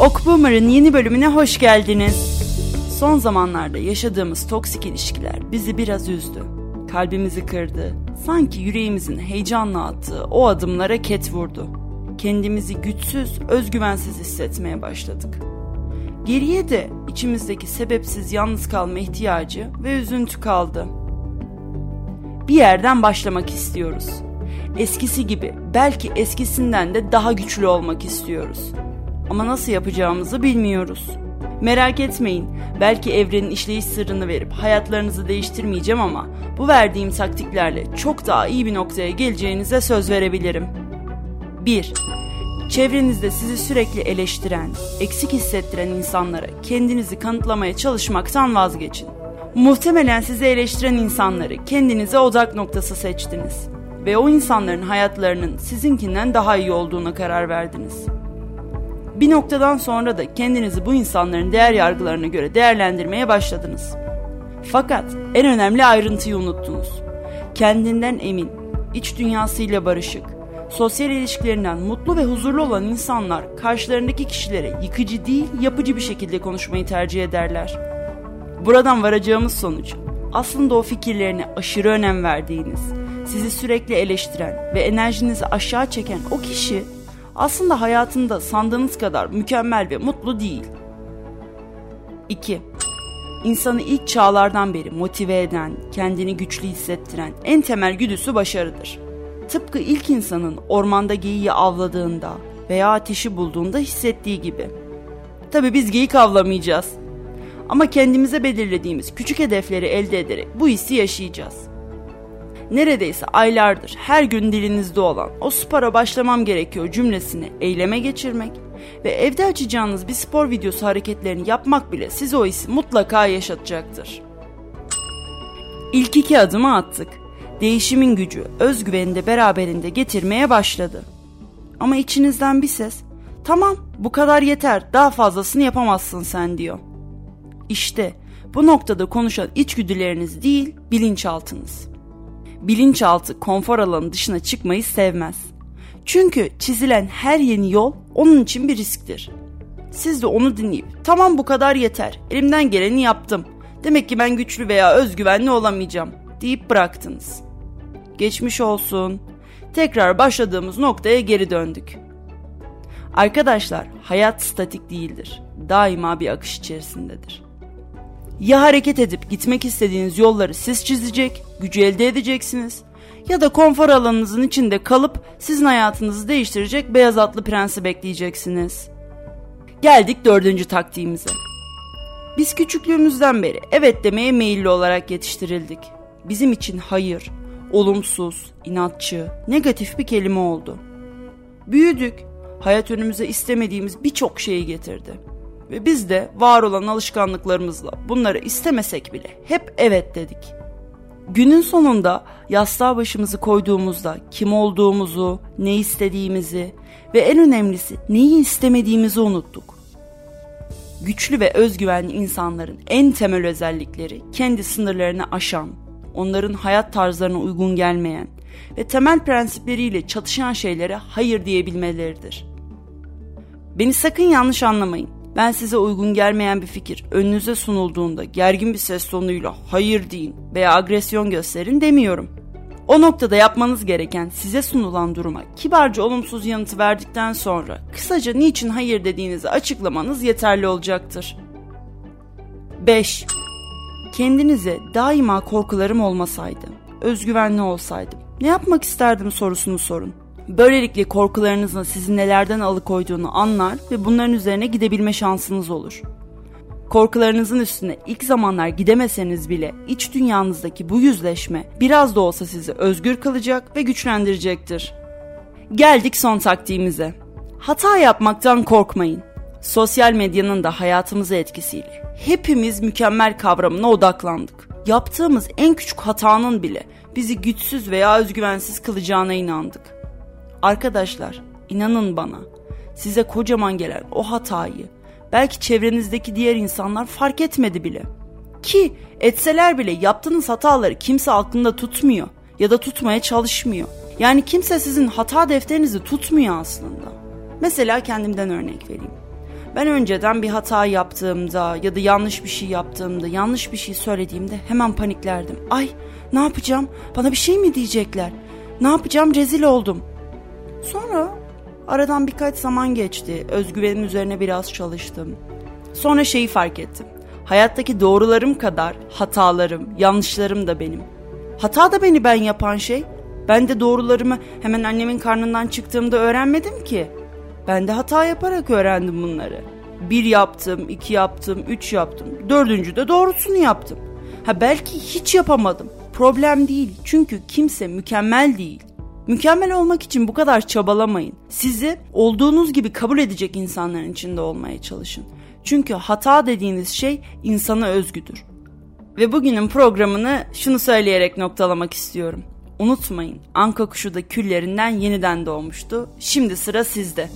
Ok Boomer'ın yeni bölümüne hoş geldiniz. Son zamanlarda yaşadığımız toksik ilişkiler bizi biraz üzdü. Kalbimizi kırdı. Sanki yüreğimizin heyecanla attığı o adımlara ket vurdu. Kendimizi güçsüz, özgüvensiz hissetmeye başladık. Geriye de içimizdeki sebepsiz yalnız kalma ihtiyacı ve üzüntü kaldı. Bir yerden başlamak istiyoruz. Eskisi gibi, belki eskisinden de daha güçlü olmak istiyoruz. Ama nasıl yapacağımızı bilmiyoruz. Merak etmeyin, belki evrenin işleyiş sırrını verip hayatlarınızı değiştirmeyeceğim ama bu verdiğim taktiklerle çok daha iyi bir noktaya geleceğinize söz verebilirim. 1. Çevrenizde sizi sürekli eleştiren, eksik hissettiren insanlara kendinizi kanıtlamaya çalışmaktan vazgeçin. Muhtemelen sizi eleştiren insanları kendinize odak noktası seçtiniz ve o insanların hayatlarının sizinkinden daha iyi olduğuna karar verdiniz. Bir noktadan sonra da kendinizi bu insanların değer yargılarına göre değerlendirmeye başladınız. Fakat en önemli ayrıntıyı unuttunuz. Kendinden emin, iç dünyasıyla barışık, sosyal ilişkilerinden mutlu ve huzurlu olan insanlar karşılarındaki kişilere yıkıcı değil yapıcı bir şekilde konuşmayı tercih ederler. Buradan varacağımız sonuç aslında o fikirlerine aşırı önem verdiğiniz, sizi sürekli eleştiren ve enerjinizi aşağı çeken o kişi aslında hayatında sandığınız kadar mükemmel ve mutlu değil. 2. İnsanı ilk çağlardan beri motive eden, kendini güçlü hissettiren en temel güdüsü başarıdır. Tıpkı ilk insanın ormanda geyiği avladığında veya ateşi bulduğunda hissettiği gibi. Tabi biz geyik avlamayacağız. Ama kendimize belirlediğimiz küçük hedefleri elde ederek bu hissi yaşayacağız neredeyse aylardır her gün dilinizde olan o spora başlamam gerekiyor cümlesini eyleme geçirmek ve evde açacağınız bir spor videosu hareketlerini yapmak bile size o hissi mutlaka yaşatacaktır. İlk iki adımı attık. Değişimin gücü özgüveni de beraberinde getirmeye başladı. Ama içinizden bir ses tamam bu kadar yeter daha fazlasını yapamazsın sen diyor. İşte bu noktada konuşan içgüdüleriniz değil bilinçaltınız bilinçaltı konfor alanı dışına çıkmayı sevmez. Çünkü çizilen her yeni yol onun için bir risktir. Siz de onu dinleyip tamam bu kadar yeter elimden geleni yaptım. Demek ki ben güçlü veya özgüvenli olamayacağım deyip bıraktınız. Geçmiş olsun. Tekrar başladığımız noktaya geri döndük. Arkadaşlar hayat statik değildir. Daima bir akış içerisindedir. Ya hareket edip gitmek istediğiniz yolları siz çizecek, gücü elde edeceksiniz ya da konfor alanınızın içinde kalıp sizin hayatınızı değiştirecek beyaz atlı prensi bekleyeceksiniz. Geldik dördüncü taktiğimize. Biz küçüklüğümüzden beri evet demeye meyilli olarak yetiştirildik. Bizim için hayır, olumsuz, inatçı, negatif bir kelime oldu. Büyüdük, hayat önümüze istemediğimiz birçok şeyi getirdi. Ve biz de var olan alışkanlıklarımızla bunları istemesek bile hep evet dedik. Günün sonunda yastığa başımızı koyduğumuzda kim olduğumuzu, ne istediğimizi ve en önemlisi neyi istemediğimizi unuttuk. Güçlü ve özgüvenli insanların en temel özellikleri kendi sınırlarını aşan, onların hayat tarzlarına uygun gelmeyen ve temel prensipleriyle çatışan şeylere hayır diyebilmeleridir. Beni sakın yanlış anlamayın. Ben size uygun gelmeyen bir fikir önünüze sunulduğunda gergin bir ses tonuyla hayır deyin veya agresyon gösterin demiyorum. O noktada yapmanız gereken size sunulan duruma kibarca olumsuz yanıtı verdikten sonra kısaca niçin hayır dediğinizi açıklamanız yeterli olacaktır. 5. Kendinize daima korkularım olmasaydı, özgüvenli olsaydım, ne yapmak isterdim sorusunu sorun. Böylelikle korkularınızın sizi nelerden alıkoyduğunu anlar ve bunların üzerine gidebilme şansınız olur. Korkularınızın üstüne ilk zamanlar gidemeseniz bile iç dünyanızdaki bu yüzleşme biraz da olsa sizi özgür kılacak ve güçlendirecektir. Geldik son taktiğimize. Hata yapmaktan korkmayın. Sosyal medyanın da hayatımıza etkisiyle hepimiz mükemmel kavramına odaklandık. Yaptığımız en küçük hatanın bile bizi güçsüz veya özgüvensiz kılacağına inandık. Arkadaşlar inanın bana size kocaman gelen o hatayı belki çevrenizdeki diğer insanlar fark etmedi bile. Ki etseler bile yaptığınız hataları kimse aklında tutmuyor ya da tutmaya çalışmıyor. Yani kimse sizin hata defterinizi tutmuyor aslında. Mesela kendimden örnek vereyim. Ben önceden bir hata yaptığımda ya da yanlış bir şey yaptığımda, yanlış bir şey söylediğimde hemen paniklerdim. Ay ne yapacağım? Bana bir şey mi diyecekler? Ne yapacağım? Rezil oldum. Sonra aradan birkaç zaman geçti. Özgüvenim üzerine biraz çalıştım. Sonra şeyi fark ettim. Hayattaki doğrularım kadar hatalarım, yanlışlarım da benim. Hata da beni ben yapan şey. Ben de doğrularımı hemen annemin karnından çıktığımda öğrenmedim ki. Ben de hata yaparak öğrendim bunları. Bir yaptım, iki yaptım, üç yaptım. Dördüncü de doğrusunu yaptım. Ha belki hiç yapamadım. Problem değil. Çünkü kimse mükemmel değil. Mükemmel olmak için bu kadar çabalamayın. Sizi olduğunuz gibi kabul edecek insanların içinde olmaya çalışın. Çünkü hata dediğiniz şey insana özgüdür. Ve bugünün programını şunu söyleyerek noktalamak istiyorum. Unutmayın, anka kuşu da küllerinden yeniden doğmuştu. Şimdi sıra sizde.